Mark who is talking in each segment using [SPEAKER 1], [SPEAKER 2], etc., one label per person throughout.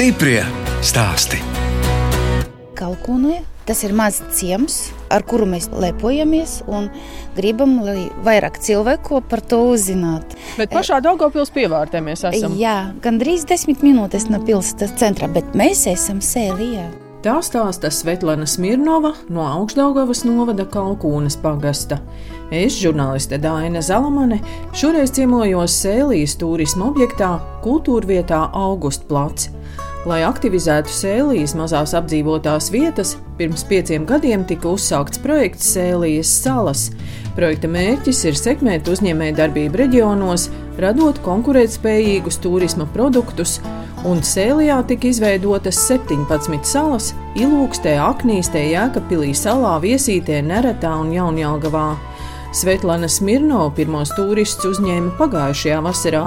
[SPEAKER 1] Stiprie stāsti.
[SPEAKER 2] Kalkūnē tas ir mazs ciems, ar kuru mēs lepojamies un gribam, lai vairāk cilvēku par to uzzinātu.
[SPEAKER 3] Bet pašā Daugopils pievārtē mēs esam.
[SPEAKER 2] Jā, gandrīz desmit minūtes no pilsētas centra, bet mēs esam sēlijā.
[SPEAKER 3] Tā stāsta Svetlana Smirnova no Augstdaugavas novada Kalkūnas pagasta. Es, žurnāliste Dāna Zalamane, šoreiz ciemojos Sēlijas turisma objektā, kultūrvietā August plats. Lai aktivizētu Sēlijas mazās apdzīvotās vietas, pirms pieciem gadiem tika uzsākts projekts Sēlijas salas. Projekta mērķis ir sekmēt uzņēmējdarbību reģionos, radot konkurētspējīgus turisma produktus un Sēlijā tika izveidotas 17 salas - Ilūkstē, Aknīstē, Jēkabpilī salā, Viesītē, Neretā un Jaunjālgavā. Svetlana Smirno pirmos turistus uzņēma pagājušajā vasarā.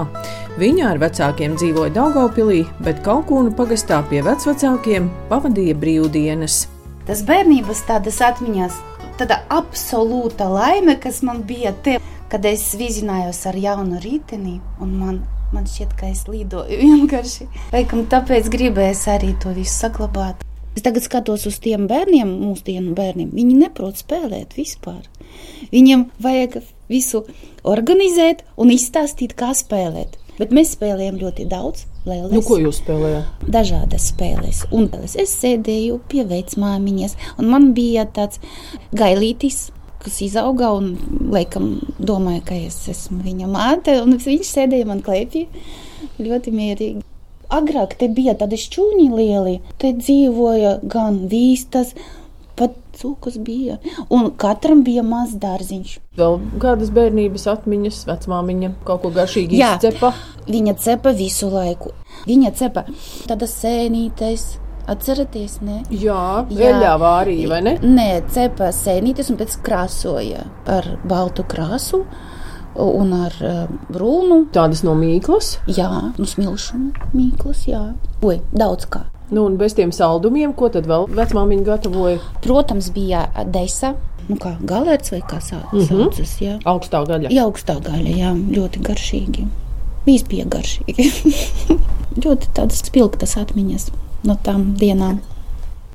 [SPEAKER 3] Viņa ar vecākiem dzīvoja Daugopilī, bet Kalkūnu pagastā pie vecvecākiem pavadīja brīvdienas.
[SPEAKER 2] Tas bērnības tādas atmiņas, tāda absolūta laime, kas man bija te, kad es vizinājos ar jaunu riteni un man Man šķiet, ka es lidoju vienkārši. Laikam tāpēc gribēju arī to visu saglabāt. Es tagad skatos uz tiem bērniem, mūsdienu bērniem. Viņi neprot spēlēt vispār. Viņiem vajag visu organizēt un izstāstīt, kā spēlēt. Bet mēs spēlējam ļoti daudz. Lēles.
[SPEAKER 3] Nu, ko jūs spēlējāt?
[SPEAKER 2] Dažādas spēles. Un es sēdēju pie vecmāmiņas, un man bija tāds gailītis, kas izauga un, laikam, domāja, ka es esmu viņa māte. Viņš sēdēja man klēpī ļoti mierīgi. Agrāk te bija tādi šķūņi lieli, te dzīvoja gan vīstas, pat cūkas bija. Un katram bija mazs dārziņš.
[SPEAKER 3] Vēl kādas bērnības atmiņas, vecmāmiņa kaut ko garšīgi izcepa?
[SPEAKER 2] Viņa cepa visu laiku. Viņa cepa tādas sēnītes, Atceraties, ne?
[SPEAKER 3] Jā, veļāvā arī, vai ne?
[SPEAKER 2] Nē, cepa sēnītes un pēc krāsoja ar baltu krāsu un ar brūnu.
[SPEAKER 3] Tādas no mīklas?
[SPEAKER 2] Jā, no smilšu mīklas, jā. Oi, daudz kā.
[SPEAKER 3] Nu, un bez tiem saldumiem, ko tad vēl vecmāmiņa gatavoja?
[SPEAKER 2] Protams, bija desa. Nu kā galērts vai kā sā, mm -hmm. saucas, jā.
[SPEAKER 3] Augstā gaļa.
[SPEAKER 2] Jā, augstā gaļa, jā, ļoti garšīgi. Viss bija garšīgi. ļoti tādas spilgtas atmiņas no tām dienām.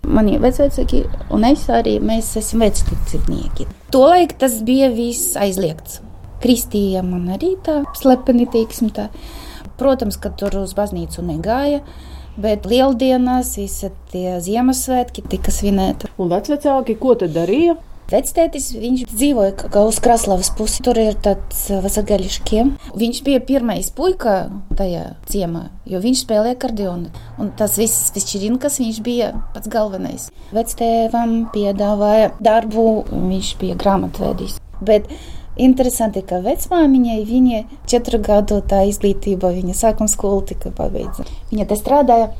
[SPEAKER 2] Mani vecāki un es arī mēs esam vecticinieki. Tolaik tas bija viss aizliegts. Kristīja man arī tā slepeni, teiksim tā. Protams, ka tur uz baznīcu negāja. Bet lieldienās, visi tie Ziemassvētki tika svinēti.
[SPEAKER 3] Un vecāki, ko tad darīja?
[SPEAKER 2] Vectētis, viņš dzīvoja kā uz Kraslavas pusi, tur ir tāds vasagaļiškiem. Viņš bija pirmais puika tajā ciemā, jo viņš spēlēja akordionu. Un tas viss pišķirinkas, viņš bija pats galvenais. Vectēvam piedāvāja darbu, viņš bija grāmatvedis. Bet Interesanti, ka vecmāmiņai viņa četru gadu tā izglītība, viņa sākuma skola tika pabeigta. Viņa te strādāja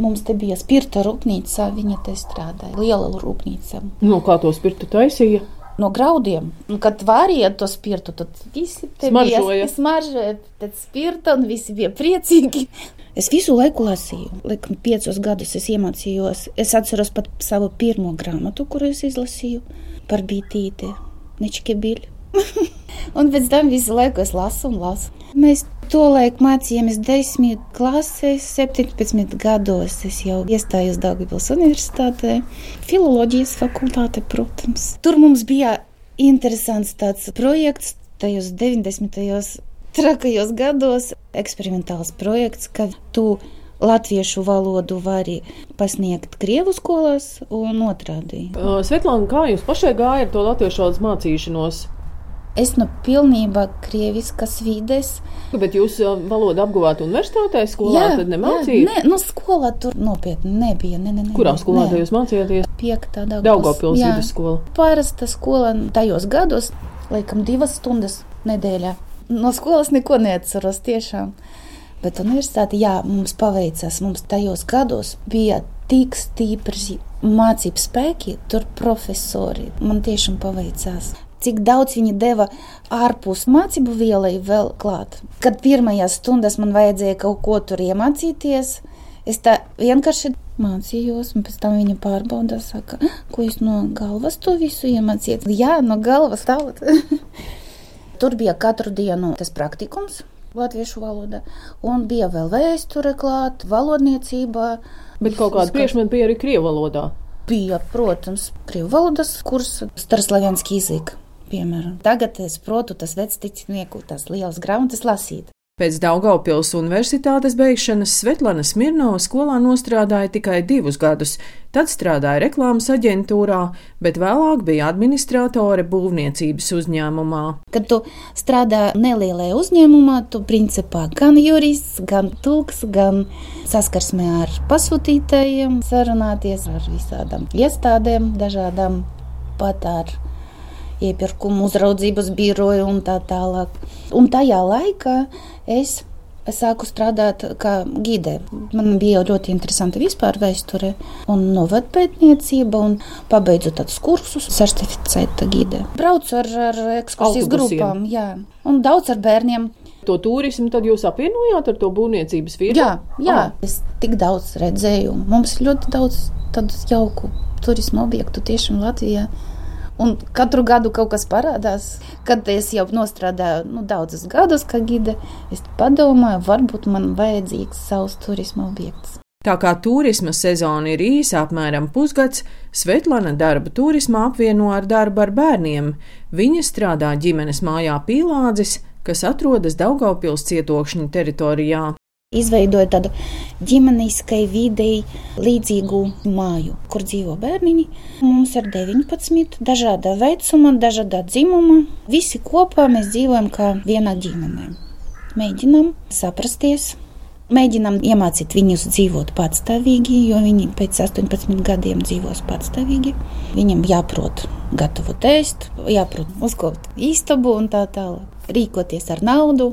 [SPEAKER 2] Mums te bija spirta rūpnīca, viņa te strādāja. Liela rūpnīca.
[SPEAKER 3] No kā to spirtu taisīja?
[SPEAKER 2] No graudiem. Un, kad vārīja to spirtu, tad visi
[SPEAKER 3] smaržoja.
[SPEAKER 2] Smaržoja pēc spirta un visi bija priecīgi. Es visu laiku lasīju. Laikam, piecus gadus es iemācījos. Es atceros pat savu pirmo grāmatu, kuru es izlasīju par bītīti, nečkebiļu. un pēc tam visu laiku es lasu un lasu. Mēs tolaik mācījāmies 10 klasēs, 17 gados. Es jau iestājos Dārgājas Universitātē, filoloģijas fakultāte, protams. Tur mums bija interesants tāds projekts tajos 90. trakajos gados, eksperimentāls projekts, kad tu latviešu valodu var pasniegt krievu skolās un otrādi.
[SPEAKER 3] Svetlāna, kā jums pašai gāja ar to latviešu valodas mācīšanos?
[SPEAKER 2] Es nu pilnībā krieviskas vides.
[SPEAKER 3] Bet jūs valodu apguvāt universitātē, skolā, jā, tad nemācījāt?
[SPEAKER 2] Nē, nu skolā tur nopietni nebija. Ne, ne, ne,
[SPEAKER 3] Kurā skolā ne. jūs mācījāties?
[SPEAKER 2] Piektā. Daugavpils
[SPEAKER 3] vidusskola.
[SPEAKER 2] Parasta skola tajos gados, laikam divas stundas nedēļā. No skolas neko neatceros tiešām. Bet universitāte, jā, mums paveicās. Mums tajos gados bija tik stipri mācību spēki, tur profesori. Man tiešām paveicās cik daudz viņi deva ārpus mācību vielai vēl klāt. Kad pirmajās stundās man vajadzēja kaut ko tur iemācīties, es tā vienkārši mācījos, un pēc tam viņa pārbauda, saka, ko jūs no galvas to visu iemācījāt. Jā, no galvas tālāk. tur bija katru dienu tas praktikums. latviešu valodā. Un bija vēl vēsture klāt, valodniecība.
[SPEAKER 3] Bet kaut kāda priekšmeta bija arī krievu valodā.
[SPEAKER 2] Bija, protams, krievu valodas kurs Starslavianski izika. Piemēram, tagad es protu tas vecticnieku, tās lielas grāmatas lasīt.
[SPEAKER 3] Pēc Daugaupils universitātes beigšanas Svetlana Smirnova skolā nostrādāja tikai divus gadus, tad strādāja reklāmas aģentūrā, bet vēlāk bija administratore būvniecības uzņēmumā.
[SPEAKER 2] Kad tu strādā nelielajā uzņēmumā, tu principā gan jurists, gan tulks, gan saskarsmē ar pasūtītājiem, sarunāties ar visādām iestādēm, dažādām pat ar iepirkumu uzraudzības biroju un tā tālāk. Un tajā laikā es sāku strādāt kā gide. Man bija ļoti interesanti vispār vēsture un novadpētniecība, un pabeidzu tādus kursus, certificēta gide. Braucu ar, ar ekskursijas
[SPEAKER 3] Autobusiem.
[SPEAKER 2] grupām, jā, un daudz ar bērniem.
[SPEAKER 3] To turismu tad jūs apvienojāt ar to būvniecības firmu?
[SPEAKER 2] Jā, jā.
[SPEAKER 3] Ah.
[SPEAKER 2] es tik daudz redzēju. Mums ļoti daudz tādu jauku turismu objektu tiešām Latvijā. Un katru gadu kaut kas parādās. Kad es jau nostrādāju nu, daudzus gadus, kā gide, es padomāju, varbūt man vajadzīgs savs turisma objekts.
[SPEAKER 3] Tā kā turisma sezona ir īsa, apmēram pusgads, Svetlana darba turismā apvieno ar darbu ar bērniem. Viņa strādā ģimenes mājā Pīlādzis, kas atrodas Daugaupils cietokšņa teritorijā.
[SPEAKER 2] Izveidoju tādu ģimeniskai videi līdzīgu māju, kur dzīvo bērniņi. Mums ir 19, dažāda vecuma, dažāda dzimuma. Visi kopā mēs dzīvojam kā vienā ģimenē. Mēģinam saprasties, mēģinam iemācīt viņus dzīvot patstāvīgi, jo viņi pēc 18 gadiem dzīvos patstāvīgi. Viņam jāprot gatavot ēst, jāprot uzkopt istabu un tā tālāk. Rīkoties ar naudu.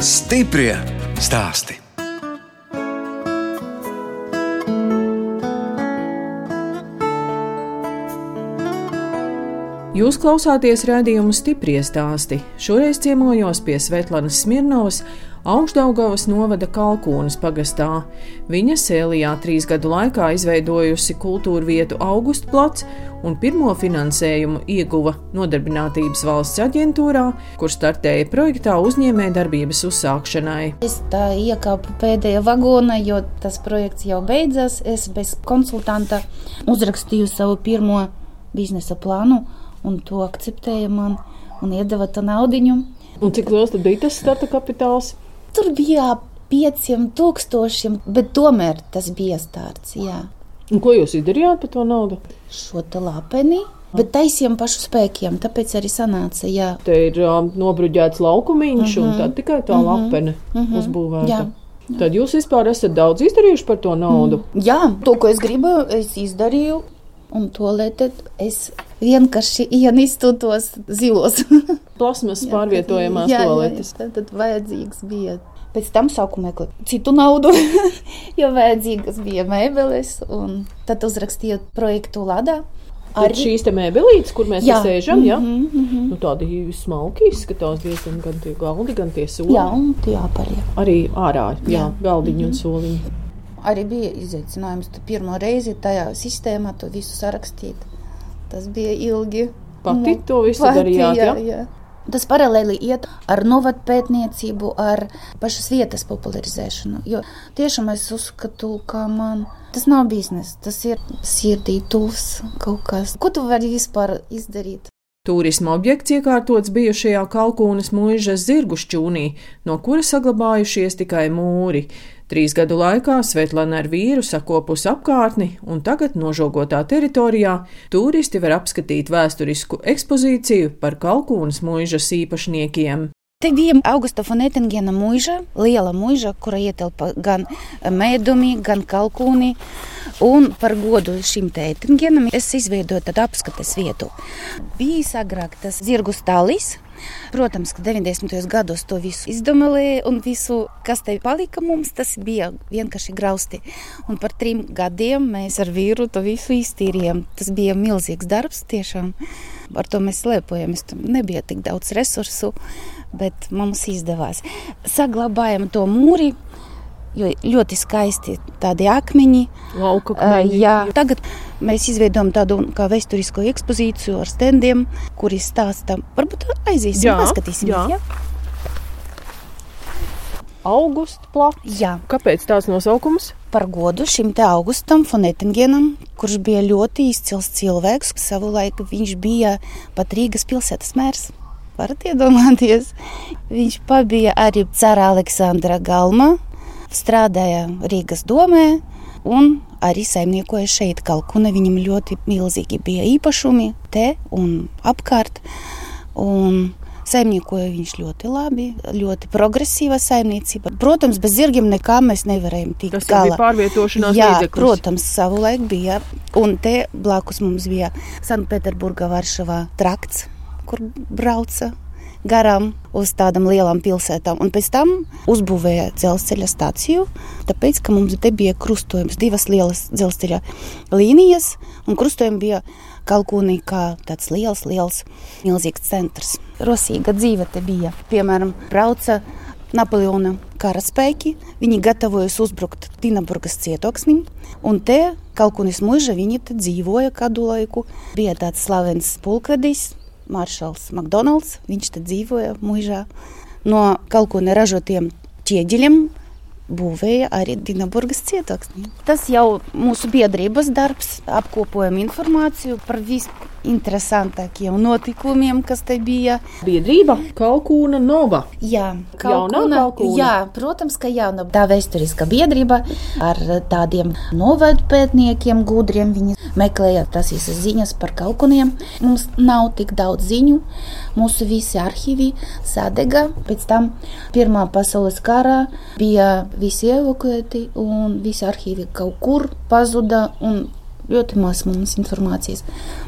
[SPEAKER 1] Stiprie stāsti.
[SPEAKER 3] Jūs klausāties redzējumu stipri stāstī. Šoreiz ciemojos pie Svetlanas Smirnovas, Augstdaugavas novada Kalkūnas pagastā. Viņa sēlijā trīs gadu laikā izveidojusi kultūra vietu Augustplats un pirmo finansējumu ieguva Nodarbinātības valsts aģentūrā, kur startēja projektā uzņēmē darbības uzsākšanai.
[SPEAKER 2] Es tā iekāpu pēdējā vagonā, jo tas projekts jau beidzās. Es bez konsultanta uzrakstīju savu pirmo biznesa plānu, un to akceptēja man un iedeva to naudiņu.
[SPEAKER 3] Un cik liels bija tas starta kapitāls?
[SPEAKER 2] Tur bija pieciem tūkstošiem, bet tomēr tas bija starts. Jā.
[SPEAKER 3] Un ko jūs izdarījāt par to naudu?
[SPEAKER 2] Šo lapeni, bet taisījām pašu spēkiem, tāpēc arī sanāca. Jā.
[SPEAKER 3] Te ir um, nobruģēts laukumiņš, uh -huh. un tad tikai tā uh -huh. lapene uh
[SPEAKER 2] Mhm.
[SPEAKER 3] -huh. uzbūvēta.
[SPEAKER 2] Jā.
[SPEAKER 3] Tad jūs vispār esat daudz izdarījuši par to naudu. Mm.
[SPEAKER 2] Jā, to, ko es gribēju, es izdarīju. Un to lietu es vienkārši ienīstu tos zilos.
[SPEAKER 3] Plasmas pārvietojamās toaletes.
[SPEAKER 2] Tad, tad vajadzīgs bija. Pēc tam sāku meklēt citu naudu, jo vajadzīgas bija mēbeles. un Tad uzrakstīju projektu Ladā.
[SPEAKER 3] Tad šīs te mēbelītes, kur mēs
[SPEAKER 2] Jā.
[SPEAKER 3] sēžam, ja?
[SPEAKER 2] Mhm, mhm.
[SPEAKER 3] nu, tādi smalki izskatās diezgan gan tie galdi, gan tie soli.
[SPEAKER 2] Jā, un tie apari.
[SPEAKER 3] Arī ārā, jā,
[SPEAKER 2] Jā.
[SPEAKER 3] galdiņi un soliņi.
[SPEAKER 2] Arī bija izaicinājums pirmo reizi tajā sistēmā to visu sarakstīt. Tas bija ilgi.
[SPEAKER 3] Pati
[SPEAKER 2] Nu,
[SPEAKER 3] to visu
[SPEAKER 2] pati,
[SPEAKER 3] darījāt,
[SPEAKER 2] jā,
[SPEAKER 3] ja?
[SPEAKER 2] jā. Tas paralēli iet ar novadpētniecību, ar pašas vietas popularizēšanu. Jo tiešām es uzskatu, ka man tas nav biznesa, tas ir sirdī tuvs kaut kas. Ko tu vari vispār izdarīt?
[SPEAKER 3] Turisma objekts iekārtots bijušajā Kalkūnas mūžas zirgu šķūnī, no kura saglabājušies tikai mūri. Trīs gadu laikā Svetlana ar vīru sakopusi apkārtni, un tagad nožogotā teritorijā turisti var apskatīt vēsturisku ekspozīciju par Kalkūnas mūžas īpašniekiem.
[SPEAKER 2] Te bija Augusta Fonētengena mūža, liela mūža, kura ietelpa gan mēdumi, gan kalkūni. Un par godu šim tētingenam es izveidoju tādu apskates vietu. Bija agrāk tas zirgu stālis. Protams, ka 90. gados to visu izdomāja, un visu, kas te palika mums, tas bija vienkārši grausti. Un par trim gadiem mēs ar vīru to visu iztīrījām. Tas bija milzīgs darbs, tiešām. Ar to mēs lepojamies. Tur nebija tik daudz resursu, bet mums izdevās. Saglabājam to mūri. Ļoti skaisti tādi akmeņi.
[SPEAKER 3] Lauka
[SPEAKER 2] Uh,
[SPEAKER 3] akmeņi.
[SPEAKER 2] jā, tagad mēs izveidojam tādu kā vēsturisko ekspozīciju ar standiem, kuri stāsta. Varbūt aiziesim,
[SPEAKER 3] Jā,
[SPEAKER 2] paskatīsimies.
[SPEAKER 3] jā.
[SPEAKER 2] Jā.
[SPEAKER 3] Augusta plats.
[SPEAKER 2] Jā.
[SPEAKER 3] Kāpēc tāds nosaukums?
[SPEAKER 2] Par godu šim te Augustam Fonetingenam, kurš bija ļoti izcils cilvēks. Savulaik viņš bija pat Rīgas pilsētas mērs. Varat iedomāties? Viņš pabija arī cara Aleksandra Galma, strādāja Rīgas domē un arī saimniekoja šeit Kalkuna. Viņam ļoti milzīgi bija īpašumi te un apkārt. Un Saimniekoja viņš ļoti labi, ļoti progresīva saimniecība. Protams, bez zirgiem nekā mēs nevarējām tikt
[SPEAKER 3] Tas
[SPEAKER 2] galā.
[SPEAKER 3] bija pārvietošanās
[SPEAKER 2] Jā,
[SPEAKER 3] līdzeklis.
[SPEAKER 2] protams, savulaik bija. Un te blakus mums bija Sanktpēterburgā, Varšavā trakts, kur brauca garām uz tādām lielām pilsētām. Un pēc tam uzbūvēja dzelzceļa stāciju, tāpēc, ka mums te bija krustojums, divas lielas dzelzceļa līnijas, un krustojumi bija Kalkūnī kā tāds liels, liels, milzīgs centrs. Rosīga dzīve te bija. Piemēram, brauca Napoleona karaspēki. Viņi gatavojas uzbrukt Tīnaburgas cietoksnim, un te Kalkunis muža viņi dzīvoja kādu laiku. Bija tāds slavens pulkvedis, maršals McDonalds, viņš te dzīvoja mužā. No Kalkuna ražotiem ķieģeļiem būvēja arī Dienaburgas cietoksni. Tas jau mūsu biedrības darbs, apkopojam informāciju par visinteresantākajiem notikumiem, kas te bija.
[SPEAKER 3] Biedrība Kalkūna Nova.
[SPEAKER 2] Jā,
[SPEAKER 3] Jaunā Kalkūna?
[SPEAKER 2] jā, protams, ka jauna. Tā vēsturiska biedrība ar tādiem novadpētniekiem, gudriem. Viņi meklēja tās visas ziņas par kalkuniem. Mums nav tik daudz ziņu. Mūsu visi arhīvi sadega. Pēc tam Pirmā pasaules karā bija visi evakuēti un visi arhīvi kaut kur pazuda. un Ļoti maz mums informācijas.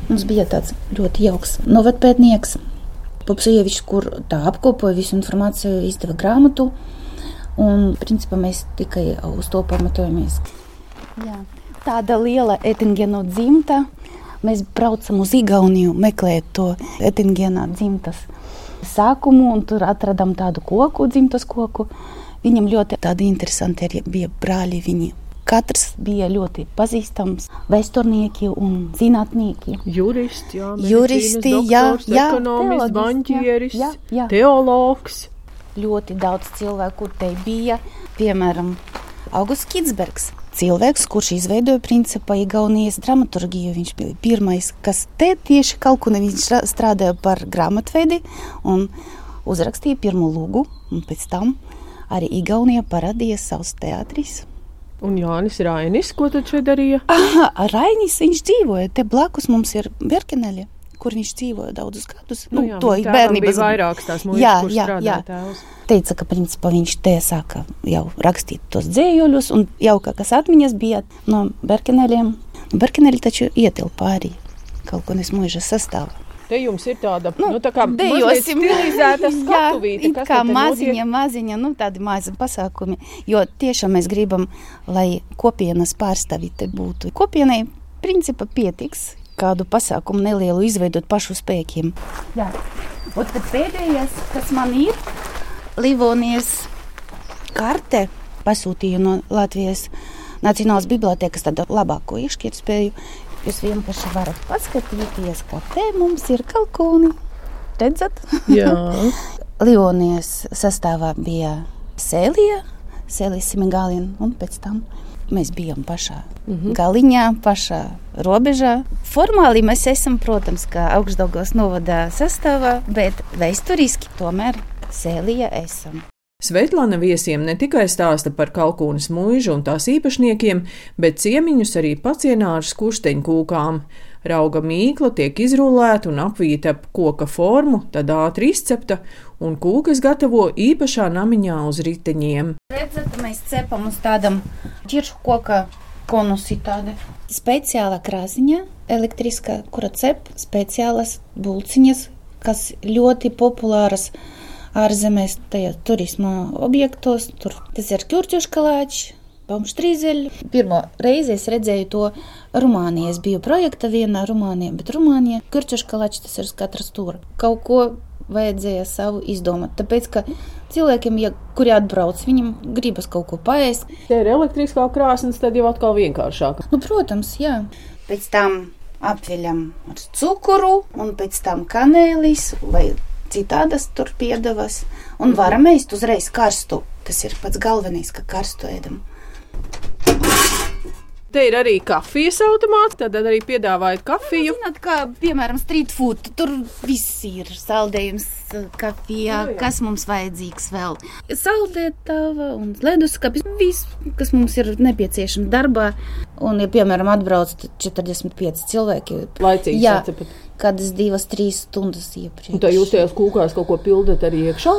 [SPEAKER 2] Mums bija tāds ļoti jauks novadpētnieks, Popsievičs, kur tā apkopoja visu informāciju, izdeva grāmatu. Un, principā, mēs tikai uz to pamatojamies. Jā. Tāda liela etingēna dzimta. Mēs braucam uz Igauniju, meklējot to etingēna dzimtas sākumu, un tur atradām tādu koku, dzimtas koku. Viņam ļoti tādi interesanti arī bija brāļi. Viņi katrs bija ļoti pazīstams, vēsturnieki un zinātnieki.
[SPEAKER 3] Juristi, jā,
[SPEAKER 2] Juristi,
[SPEAKER 3] medicīnas
[SPEAKER 2] jā,
[SPEAKER 3] doktors,
[SPEAKER 2] jā,
[SPEAKER 3] ekonomists, banķieris,
[SPEAKER 2] jā, jā.
[SPEAKER 3] teologs.
[SPEAKER 2] ļoti daudz cilvēku te bija. Piemēram, Augusts Kitsbergs. Cilvēks, kurš izveidoja principā Igaunijas dramaturgiju. Viņš bija pirmais, kas te tieši kalkuna. Viņš strādāja par grāmatveidi un uzrakstīja pirmo lūgu. Un pēc tam arī Igaunijā parādījās savs teātris.
[SPEAKER 3] Un Jānis Rainis, ko tad šeit darīja?
[SPEAKER 2] Aha, Rainis, viņš dzīvoja te blakus mums ir Berkeneļa, kur viņš dzīvoja daudzus gadus. Nu,
[SPEAKER 3] jā,
[SPEAKER 2] to
[SPEAKER 3] tēvam
[SPEAKER 2] bērnības
[SPEAKER 3] bija vairākas tās mūžas,
[SPEAKER 2] Jā, jā, jā.
[SPEAKER 3] tēvs.
[SPEAKER 2] teica, ka principā, viņš te sāka jau rakstīt tos dzējuļus, un jau kādas atmiņas bija no Berkeneļiem. Berkeneļi taču ietilpa arī kaut ko nesmuža sastāvā.
[SPEAKER 3] Te jums ir tāda, nu, nu tā kā stilizēta skatuvīte, kas
[SPEAKER 2] kā maziņa, maziņa, nu tādi mazi pasākumi, jo tiešām mēs gribam, lai kopienas pārstāvji te būtu. Kopienai principā pietiks kādu pasākumu nelielu izveidot pašu spēkiem. Jā, un tad pēdējais, kas man ir, Livonijas karte pasūtīju no Latvijas Nacionālās bibliotekas tādu labāko izšķirtspēju. Jūs vienkārši varat paskatīties, kā te mums ir kalkūni. Redzat?
[SPEAKER 3] Jā,
[SPEAKER 2] Livonijas sastāvā bija Sēlija, Sēlijas Simigālina, un pēc tam mēs bijām pašā mm -hmm. galiņā, pašā robežā. Formāli mēs esam, protams, kā augstdaugos novada sastāvā, bet vēsturiski tomēr Sēlija esam.
[SPEAKER 3] Svetlana viesiem ne tikai stāsta par kalkūnas mūžu un tās īpašniekiem, bet ciemiņus arī pacienā ar skursteņkūkām. Rauga mīkla tiek izrullēta un apvīta ap koka formu, tad ātri izcepta, un kūkas gatavo īpašā namiņā uz riteņiem.
[SPEAKER 2] Redzat, mēs cepam uz tādam ķiršu koka konusi tāda. Speciāla krāsiņa, elektriskā, kura cep speciālas bulciņas, kas ļoti populāras ārzemēs, tajā turisma objektos. Tur tas ir ķurķuškalāčs. Baumštrīzeļu. Pirmo reizi es redzēju to Rumānijā. Es biju projekta vienā Rumānijā, bet Rumānijā kurčuškalāčs tas ir uz katra stūra. Kaut ko vajadzēja savu izdomāt. Tāpēc, ka cilvēkiem, ja, kuri atbrauc, viņiem gribas kaut ko paēst.
[SPEAKER 3] Ja ir elektriskā krāsnes, tad jau atkal vienkāršāk.
[SPEAKER 2] Nu, protams, jā. Pēc tam apveļam ar cukuru, un pēc tam kanēlis vai citādas tur piedevas. Un varam ēst uzreiz karstu Tas ir pats galvenais, ka karstu ēdam.
[SPEAKER 3] Te ir arī kafijas automāts, tad arī piedāvājat kafiju.
[SPEAKER 2] Zināt, kā piemēram street food, tur viss ir saldējums kafijā,
[SPEAKER 3] Nu jā.
[SPEAKER 2] kas mums vajadzīgs vēl. Saldētava un leduskapis, viss, kas mums ir nepieciešams darbā. Un, ja, piemēram, atbrauc 45 cilvēki,
[SPEAKER 3] Laicīgi
[SPEAKER 2] Jā.
[SPEAKER 3] sacepat.
[SPEAKER 2] Kādas divas, trīs stundas iepriekš.
[SPEAKER 3] Tā jūs tajās kūkās kaut ko pildat arī iekšā?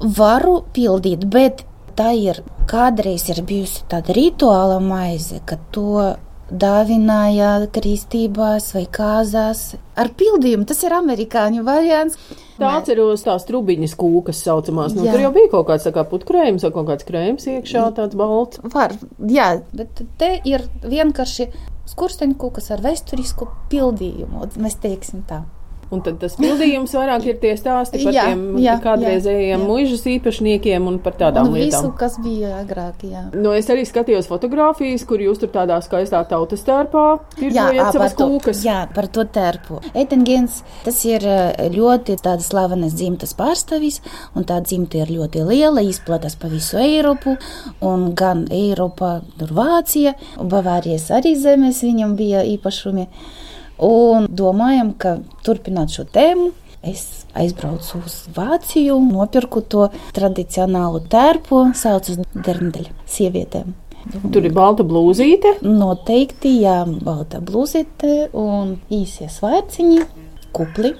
[SPEAKER 2] varu pildīt, bet tā ir kādreiz ir bijusi tāda rituāla maize, ka to dāvināja kristībās vai kāzās ar pildījumu. Tas ir amerikāņu variants.
[SPEAKER 3] Tā atceros tās trubiņas kūkas saucamās. Nu,
[SPEAKER 2] Jā.
[SPEAKER 3] tur jau bija kaut kāds kā putkrējums vai kaut kāds krējums iekšā, tāds balts.
[SPEAKER 2] Var, jā, bet te ir vienkārši skursteņkūkas ar vēsturisku pildījumu. Mēs teiksim tā.
[SPEAKER 3] Un tad tas pildījums vairāk ir tie stāsti par
[SPEAKER 2] Jā,
[SPEAKER 3] tiem
[SPEAKER 2] jā,
[SPEAKER 3] kādreizējiem
[SPEAKER 2] jā.
[SPEAKER 3] muižas īpašniekiem un par tādām
[SPEAKER 2] Un
[SPEAKER 3] lietām.
[SPEAKER 2] visu, kas bija agrāk, jā.
[SPEAKER 3] Nu, es arī skatījos fotogrāfijas, kur jūs tur tādā skaistā tautas tērpā tirgojat savas
[SPEAKER 2] par to-
[SPEAKER 3] kūkas.
[SPEAKER 2] Jā, par to terpu. Eitengens, tas ir ļoti tāds slavenas dzimtas pārstāvis, un tā dzimta ir ļoti liela, izplatās pa visu Eiropu, un gan Eiropa, tur Vācija, Bavārijas arī zemes viņam bija īpašumi. Un domājam, ka turpināt šo tēmu. Es aizbraucu uz Vāciju, nopirku to tradicionālu tērpu, sauc uz derneļa sievietēm.
[SPEAKER 3] Tur ir balta blūzīte.
[SPEAKER 2] Noteikti, jā, balta blūzīte un īsie svārciņi, kupli.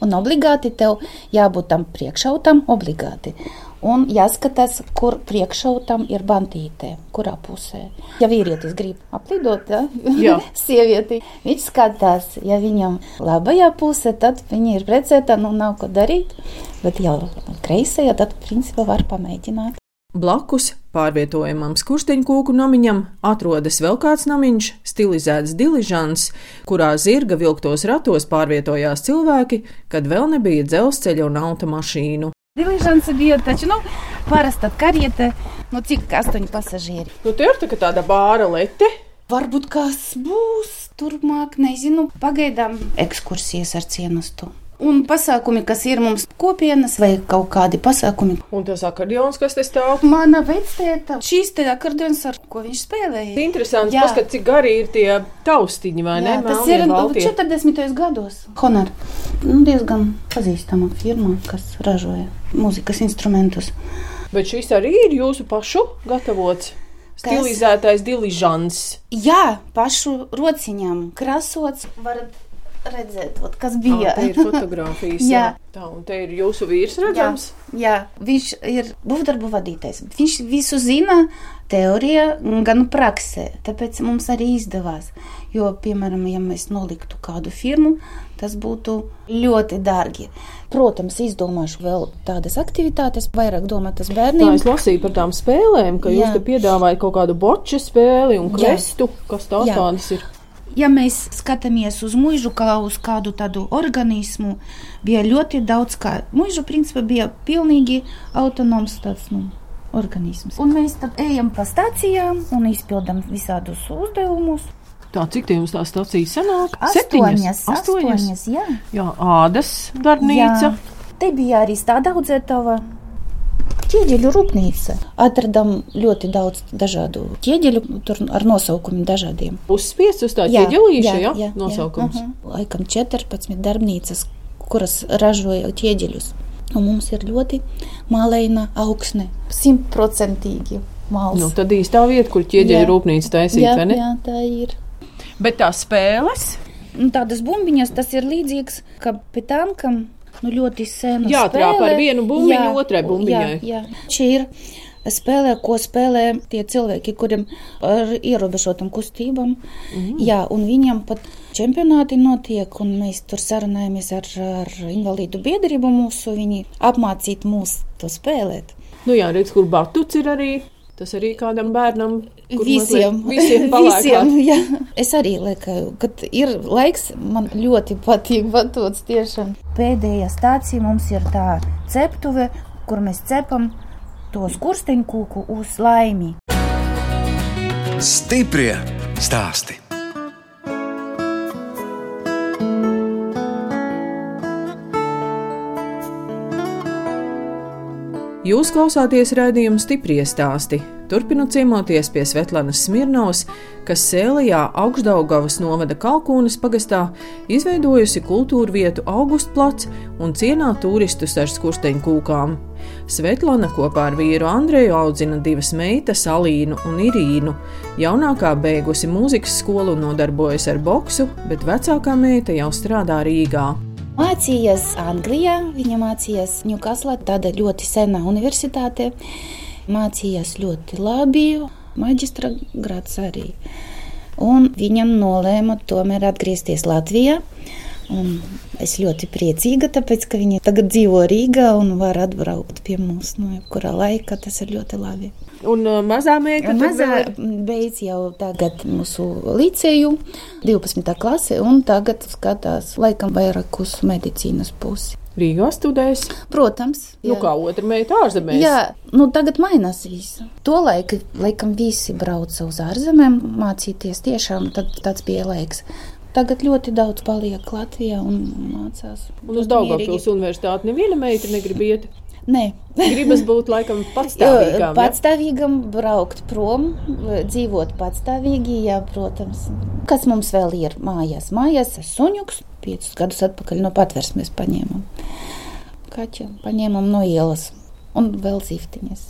[SPEAKER 2] Un obligāti tev jābūt tam priekšautam, obligāti. Un jāskatās, kur priekšautam ir bantīte, kurā pusē. Ja vīrietis grib aplidot, sievieti, viņš skatās, ja viņam labajā pusē, tad viņa ir precēta, nu nav ko darīt. Bet jau kreisajā, tad principā var pamēģināt.
[SPEAKER 3] Blakus pārvietojamam skursteņkūku namiņam atrodas vēl kāds namiņš, stilizēts diližants, kurā zirga vilktos ratos pārvietojās cilvēki, kad vēl nebija dzelzceļa un automašīnu.
[SPEAKER 2] Diližance bija taču, nu, parasta kariete, nu, cik astoņi pasažieri.
[SPEAKER 3] Nu, tie ir tā, tāda bāra lete.
[SPEAKER 2] Varbūt kas būs turpmāk, nezinu, pagaidām ekskursijas ar cienastu. Un pasākumi, kas ir mums kopienas vai kaut kādi pasākumi.
[SPEAKER 3] Un tas akordions, kas te stāv.
[SPEAKER 2] Mana vectēta, šīs te akordions, ar ko viņš spēlēja.
[SPEAKER 3] Interesanti,
[SPEAKER 2] Jā.
[SPEAKER 3] paskat, cik gari ir tie taustiņi, vai ne?
[SPEAKER 2] Jā, tas
[SPEAKER 3] Melnie,
[SPEAKER 2] ir
[SPEAKER 3] baltie.
[SPEAKER 2] 40. gados. Honor. Nu, diezgan pazīstama firma, kas ražoja mūzikas instrumentus.
[SPEAKER 3] Bet šis arī ir jūsu pašu gatavots. Stilizētais diližants.
[SPEAKER 2] Jā, pašu rociņām krasots. Varat redzēt, ot, kas
[SPEAKER 3] Jā,
[SPEAKER 2] bija.
[SPEAKER 3] te ir fotografijas.
[SPEAKER 2] Jā.
[SPEAKER 3] Tā, un te ir jūsu vīrs redzams.
[SPEAKER 2] Jā, viņš ir būvdarbu vadītājs. Viņš visu zina, teorijā, gan praksē. Tāpēc mums arī izdevās. Jo, piemēram, ja mēs noliktu kādu firmu, tas būtu ļoti dārgi. Protams, izdomāšu vēl tādas aktivitātes, vairāk domātas
[SPEAKER 3] Tā
[SPEAKER 2] bērniem.
[SPEAKER 3] es lasīju par tām spēlēm, ka jūs
[SPEAKER 2] Jā.
[SPEAKER 3] te piedāvājat kaut kādu boču spēli un
[SPEAKER 2] Jā.
[SPEAKER 3] krestu. Kas tās
[SPEAKER 2] Jā.
[SPEAKER 3] tādas ir?
[SPEAKER 2] Ja mēs skatāmies uz mūžu kā uz kādu tādu organismu, bija ļoti daudz kā. Mūža principā bija pilnīgi autonoms tāds, nu, organisms. Un mēs tad ejam pa stācijām un izpildām visādus uzdevumus.
[SPEAKER 3] Tā, cik tie jums tā stācija sanāk?
[SPEAKER 2] Astoņas, astoņas, jā.
[SPEAKER 3] Jā, ādas darbnīca.
[SPEAKER 2] jā. Te bija arī tāda audzētava. Ķieģeļu rūpnīca. Atradām ļoti daudz dažādu ķieģeļu, tur ar nosaukumiem dažādiem.
[SPEAKER 3] Uzspiests uz tā ķieģelīša, jā,
[SPEAKER 2] jā,
[SPEAKER 3] nosaukums.
[SPEAKER 2] jā, aha. Laikam 14 darbnīcas, kuras ražoja ķieģeļus. Un mums ir ļoti mālaina augsne, simtprocentīgi māls.
[SPEAKER 3] Nu, tad īstā vieta, kur ķieģeļa
[SPEAKER 2] Jā.
[SPEAKER 3] rūpnīca taisīt,
[SPEAKER 2] jā,
[SPEAKER 3] vai ne?
[SPEAKER 2] jā, tā ir.
[SPEAKER 3] Bet tās spēles?
[SPEAKER 2] Un tādas bumbiņas, tas ir līdzīgs kā pitankam, nu ļoti sena
[SPEAKER 3] Jātrāp
[SPEAKER 2] spēle.
[SPEAKER 3] ar vienu bumbiņu otrai bumbiņai.
[SPEAKER 2] Jā, jā. Šī ir spēlē, ko spēlē tie cilvēki, kuriem ar ierobežotām kustībām. Mm. Jā, un viņam pat čempionāti notiek, un mēs tur sarunājamies ar, ar invalīdu biedrību mūsu, viņi apmācīt mūs to spēlēt.
[SPEAKER 3] Nu jā, redz, kur batuts ir arī. Tas arī kādam bērnam.
[SPEAKER 2] Visiem,
[SPEAKER 3] visiem
[SPEAKER 2] visiem jā. Es arī lieku, kad ir laiks, man ļoti patīk batots tiešām. Pēdējā stācija mums ir tā ceptuve, kur mēs cepam to skursteņkūku uz laimi.
[SPEAKER 1] Stiprie stāsti.
[SPEAKER 3] Jūs klausāties raidījuma stipri stāstī. Turpinot ciemoties pie Svetlanas Smirnovas, kas Sēlijā, Augstdaugavas novada Kalkūnas pagastā, izveidojusi kultūra vietu Augustplats un cienā turistus ar skursteņu kūkām. Svetlana kopā ar vīru Andreju audzina divas meitas, Alīnu un Irīnu. Jaunākā beigusi mūzikas skolu un nodarbojas ar boksu, bet vecākā meita jau strādā Rīgā.
[SPEAKER 2] Mācījās Anglijā, viņa mācījās Ņūkaslā, tāda ļoti sena universitāte. Mācījās ļoti labi, maģistra grāts arī. Un viņam nolēma tomēr atgriezties Latvijā. Un es ļoti priecīga, tāpēc, ka viņi tagad dzīvo Rīgā un var atbraukt pie mums no jebkurā laika. Tas ir ļoti labi.
[SPEAKER 3] Un uh, mazā meita
[SPEAKER 2] Mazā beidz jau tagad mūsu liceju, 12. klase, un tagad skatās laikam vairāk uz medicīnas pusi.
[SPEAKER 3] Rīgā studēs.
[SPEAKER 2] Protams,
[SPEAKER 3] Nu, kā otra meita ārzemēs.
[SPEAKER 2] Jā, nu tagad mainās viss. To laiku, laikam, visi brauca uz ārzemēm mācīties. Tiešām tad, tāds bija laiks. Tagad ļoti daudz paliek Latvijā un mācās.
[SPEAKER 3] Un uz Daugavpils universitāti neviena meita negrib iet.
[SPEAKER 2] Nē,
[SPEAKER 3] Gribas būt laikam patstāvīgām. ja?
[SPEAKER 2] Patstāvīgam, braukt prom, dzīvot patstāvīgi, jā, protams. Kas mums vēl ir mājās? Mājās suņuks. Piecus gadus atpakaļ no patversmes paņēmām. Kaķi paņēmām no ielas un vēl ziftiņas.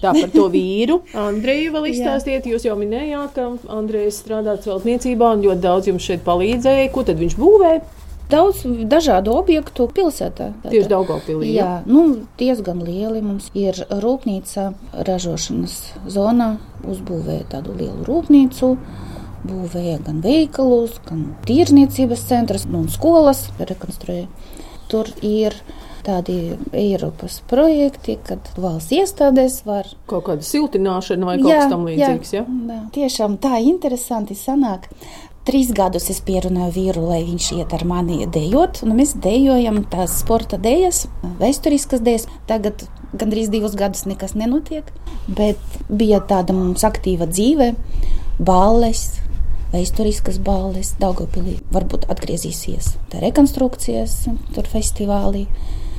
[SPEAKER 3] Tā par to vīru. Andreju vēl izstāstiet. Jūs jau minējāt, ka Andrejs strādā celtniecībā un ļoti daudz jums šeit palīdzēja. Ko tad viņš būvēja?
[SPEAKER 2] Daudz dažādu objektu pilsētā.
[SPEAKER 3] Tieši Daugavpilī. ja?
[SPEAKER 2] Jā, nu, diezgan lieli mums ir rūpnīca ražošanas zonā. Uzbūvēja tādu lielu rūpnīcu, būvēja gan veikalus, gan tirzniecības centrus un skolas rekonstruēja. Tur ir tādi Eiropas projekti, kad valsts iestādēs var
[SPEAKER 3] Kaut kāda siltināšana vai kaut kas tam līdzīgs. Ja?
[SPEAKER 2] jā. Tiešām tā interesanti sanāk. Trīs gadus es pierunāju vīru, lai viņš iet ar mani dejot, un mēs dejojam tās sporta dēļas, vēsturiskas dēļas. Tagad gandrīz divus gadus nekas nenotiek, bet bija tāda mums aktīva dzīve, balles, vēsturiskas balles, Daugopilī varbūt atgriezīsies. Tā rekonstrukcijas, tur festivālī.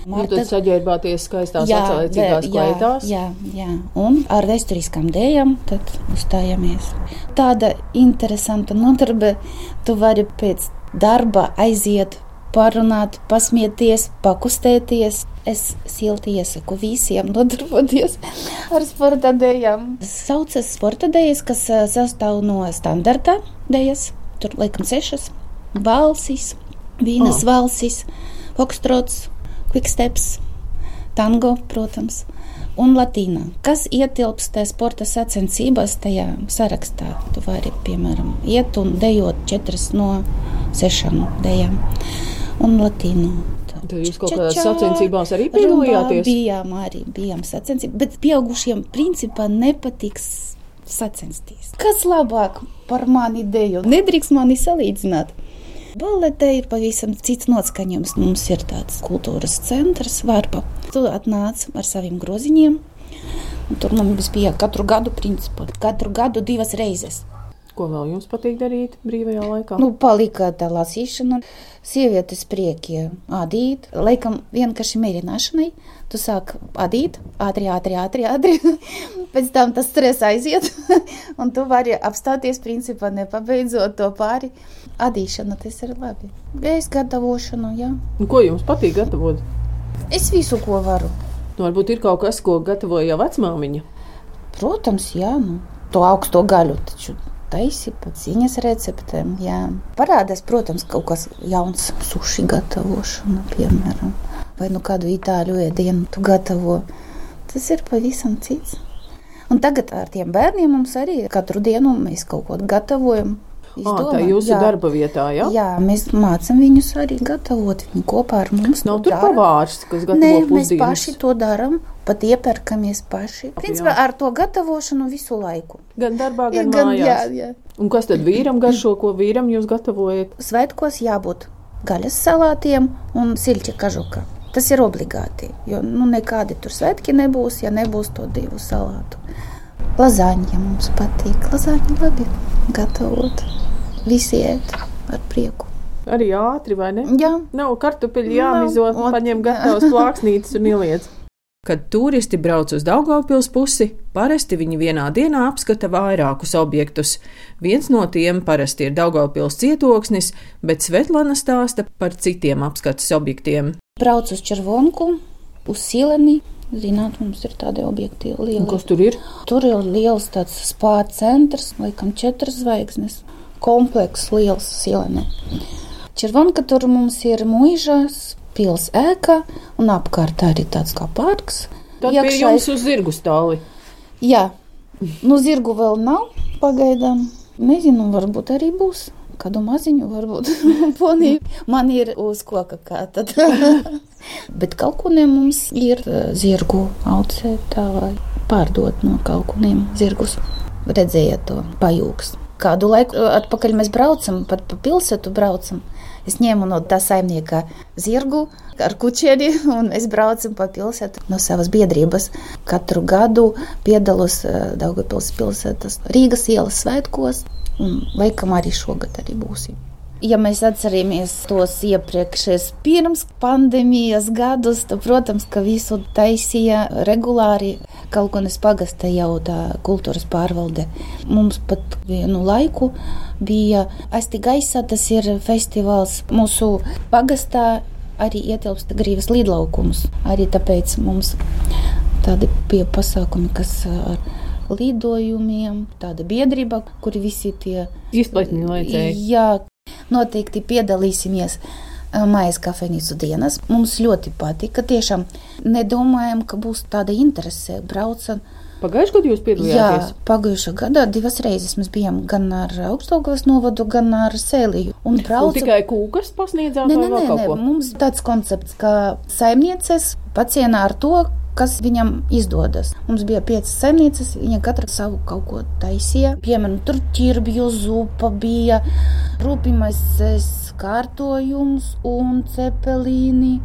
[SPEAKER 3] Nu, tad saģērbāties skaistās
[SPEAKER 2] jā,
[SPEAKER 3] kleitās.
[SPEAKER 2] Jā, jā, un ar vēsturiskām dēļām tad uzstājamies. Tāda interesanta nodarbe, tu vari pēc darba aiziet, parunāt, pasmieties, pakustēties. Es silti iesaku visiem nodarboties ar sporta dēļām. Saucas sporta dēļas, kas ā, sastāv no standarta dēļas, tur laikam sešas balsis, vīnas
[SPEAKER 3] Oh.
[SPEAKER 2] valsis, fokstrots, quicksteps tango, protams, un latīna. Kas ietilpst tajā sporta sacensībās, tajā sarakstā? Tu vari, piemēram, iet un dejot četras no sešām dejām. Un latīnu.
[SPEAKER 3] Tad jūs kaut
[SPEAKER 2] Ča-čā,
[SPEAKER 3] sacensībās arī piedalījāties?
[SPEAKER 2] Bijām arī bijām sacensībās, bet pieaugušiem principā nepatiks sacensties. Kas labāk par mani deju? Nedrīkst mani salīdzināt. Baletē ir pavisam cits noskaņojums. Mums ir tāds kultūras centrs, Vārpa. Tu atnāc ar saviem groziņiem. Tur mums bija katru gadu, principā, katru gadu divas reizes.
[SPEAKER 3] Ko vēl jums patīk darīt brīvajā laikā?
[SPEAKER 2] Nu, palika tā lasīšana, sievietes priekie adīt, laikam vienkārši mierināšanai. Tu sāk adīt, ātri, ātri, ātri, ātri. Pēc tam tas stress aiziet, un tu vari apstāties, principā, nepabeidzot to pāri. Adīšana, tas ir labi. Es gatavošanu, jā.
[SPEAKER 3] Un Ko jums patīk gatavot?
[SPEAKER 2] Es visu, ko varu.
[SPEAKER 3] Nu, varbūt ir kaut kas, ko gatavoja vecmāmiņa.
[SPEAKER 2] Protams, jā, nu, to augsto gaļu taču taisi pēc viņas receptēm. Jā. Parādās, protams, kaut kas jauns, suši gatavošana, piemēram, vai nu kādu itāļu ēdienu tu gatavo. Tas ir pavisam cits. Un tagad ar tiem bērniem mums arī katru dienu mēs kaut ko gatavojam.
[SPEAKER 3] Ah, tā jūsu
[SPEAKER 2] Jā.
[SPEAKER 3] darba vietā, jā?
[SPEAKER 2] Jā, mēs mācām viņus arī gatavot. Viņi kopā ar mums
[SPEAKER 3] Nav tur pavārs, kas gatavo
[SPEAKER 2] Nē, mēs
[SPEAKER 3] pusdienas.
[SPEAKER 2] paši to darām, pat iepērkamies paši. Principā ar to gatavošanu visu laiku.
[SPEAKER 3] Gan darbā, gan,
[SPEAKER 2] Gan,
[SPEAKER 3] mājās.
[SPEAKER 2] jā, jā.
[SPEAKER 3] Un kas tad vīram garšo, ko vīram jūs gatavojat?
[SPEAKER 2] Svētkos jābūt gaļas salātiem un siļķa kažuka. Tas ir obligāti, jo nu, nekādi tur svētki nebūs, ja nebūs to divu salātu. Lazāņa mums patīk. Lazāņa labi gatavot. Visi ēd ar prieku.
[SPEAKER 3] Arī ātri, vai ne?
[SPEAKER 2] Jā,
[SPEAKER 3] Nav kartupeļu
[SPEAKER 2] Nav,
[SPEAKER 3] jāmizo,
[SPEAKER 2] ot,
[SPEAKER 3] paņem gatavas plāksnītes un ieliec. Kad turisti brauc uz Daugavpils pusi, parasti viņi vienā dienā apskata vairākus objektus. Viens no tiem parasti ir Daugavpils cietoksnis, bet Svetlana stāsta par citiem apskates objektiem.
[SPEAKER 2] Brauc uz Červonku, uz Sileni. Zināt, mums ir tādi objekti lieli.
[SPEAKER 3] Kas tur ir?
[SPEAKER 2] Tur ir liels tāds spāra centrs, laikam četras zvaigznes. Komplekss liels Silenē. Červonka tur mums ir mūžās, pils ēka un apkārt arī tāds kā parks.
[SPEAKER 3] Tad Iekšais... pie jums uz zirgu stāli.
[SPEAKER 2] Jā, nu zirgu vēl nav pagaidām. Nezinu, varbūt arī būs. Kādu maziņu varbūt poniju. Man ir uz koka kā tad. Bet kalkuniem mums ir eh, zirgu audzētāji pārdot no kalkuniem zirgus. Redzējiet to pajūgs. Kādu laiku atpakaļ mēs braucam, pat pa pilsētu braucam. Es ņēmu no tā saimnieka zirgu ar kuķieri, un es braucu pa pilsētu no savas biedrības. Katru gadu piedalos eh, Daugavpils pilsētas Rīgas ielas svētkos, un laikam arī šogad arī būsim. Ja mēs atceramies tos iepriekšējos pirms pandēmijas gadus, tad, protams, ka visu taisīja regulāri Kalkonas pagasta jau tā kultūras pārvalde. Mums pat vienu laiku bija Asti gaisā, tas ir festivāls mūsu pagastā arī ietilpst grīvas līdlaukums. Arī tāpēc mums tādi bija pasākumi, kas ar lidojumiem, tāda biedrība, kuri visi tie
[SPEAKER 3] izplatni vajadzēja.
[SPEAKER 2] Jā, noteikti piedalīsimies. Mājas kafejnīcu dienas. Mums ļoti patika. Tiešām nedomājam, ka būs tāda interese braucam.
[SPEAKER 3] Pagājušajā gadā jūs piedalījāties?
[SPEAKER 2] Jā, pagājušajā gadā divas reizes mēs bijām gan ar Augstdaugavas novadu, gan ar Sēliju.
[SPEAKER 3] Un braucam. Un tikai kūkas pasniedzāt? Nē, nē, nē, nē.
[SPEAKER 2] mums tāds koncepts, ka saimnieces pacienā ar to, kas viņam izdodas. Mums bija piecas saimnieces, viņa katra savu kaut ko taisīja. Piemēram, tur ķirbju zupa bija, rūpīmais kārtojums un cepelīni.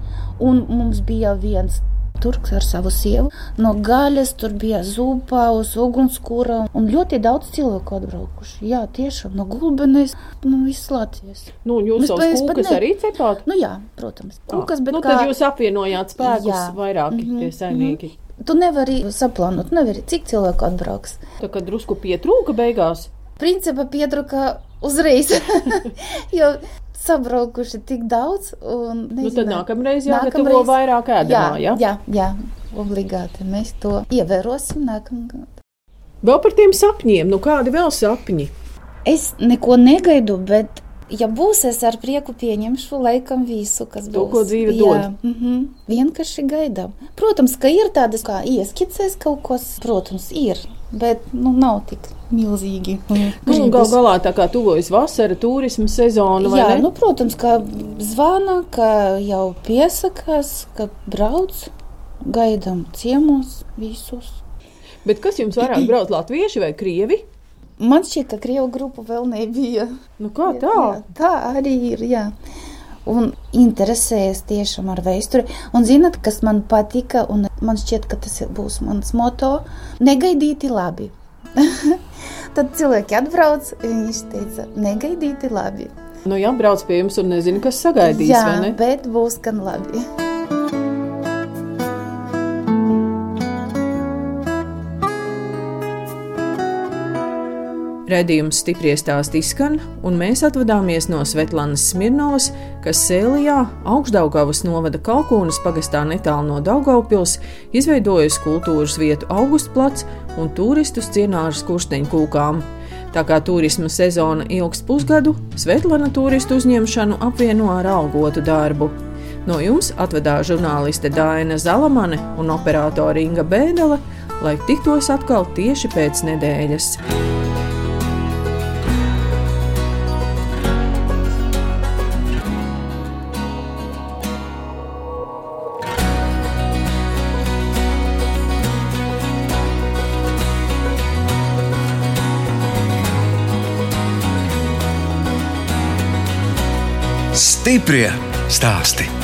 [SPEAKER 2] Un mums bija viens turks ar savu sievu. No gaļas tur bija zupa, uz ugunskura un ļoti daudz cilvēku atbraukuši. Jā, tiešām no gulbenes, no nu, Latvijas.
[SPEAKER 3] Nu, jūs savus kūkas ne... arī cepāt?
[SPEAKER 2] Nu jā, protams.
[SPEAKER 3] Kūkas, bet nu, kā... tad jūs apvienojāt spēkus jā. vairāki mm -hmm, tie saimnieki. Mm -hmm.
[SPEAKER 2] Tu nevari saplānot, nevari, cik cilvēku atbrauks.
[SPEAKER 3] Tā kā drusku pietrūka beigās.
[SPEAKER 2] Principā pietrūka uzreiz. jo sabraukuši tik daudz. Un,
[SPEAKER 3] nezinu, nu, tad nākamreiz jāgatavo nākamreiz, vairāk ēdamā,
[SPEAKER 2] jā? Jā, jā, obligāti mēs to ievērosim nākamgad.
[SPEAKER 3] Vēl par tiem sapņiem, nu kādi vēl sapņi?
[SPEAKER 2] Es neko negaidu, bet ja būs, es ar prieku pieņemšu laikam visu, kas
[SPEAKER 3] būs. To, ko dzīve dod. Jā,
[SPEAKER 2] mm -hmm. vienkārši gaidām. Protams, ka ir tādas kā ieskicēs kaut kas, protams, ir, bet nu, nav tik milzīgi.
[SPEAKER 3] Nu, gal galā tā kā tuvojas vasara, turisma sezona. Jā,
[SPEAKER 2] nu, protams, ka zvana, ka jau piesakās, ka brauc, gaidām ciemos visus.
[SPEAKER 3] Bet kas jums vairāk brauc, latvieši vai krievi?
[SPEAKER 2] Man šķiet, ka krievu grupu vēl nebija.
[SPEAKER 3] Nu, kā tā?
[SPEAKER 2] Jā, tā arī ir. Jā. Un interesējas tiešām ar vēsturi. Un zinat, kas man patika, un man šķiet, ka tas būs mans moto - negaidīti labi. Tad cilvēki atbrauc, viņš teica, negaidīti labi.
[SPEAKER 3] Nu, jā, brauc pie jums un nezinu, kas sagaidīs.
[SPEAKER 2] Jā, bet būs gan labi.
[SPEAKER 3] Redījums stipri stāst izskan, un mēs atvadāmies no Svetlanas Smirnovas, kas Sēlijā, augšdaugavas novada Kalkūnas pagastā netālu no Daugaupils, izveidojusi kultūras vietu Augustplats un turistus cienāžas kursteņu kūkām. Tā kā turisma sezona ilgs pusgadu, Svetlana turistu uzņemšanu apvieno ar algotu darbu. No jums atvedās žurnāliste Dāna Zalamane un operātore Inga Bēdele, lai tiktos atkal tieši pēc nedēļas.
[SPEAKER 1] Stiprie stāsti.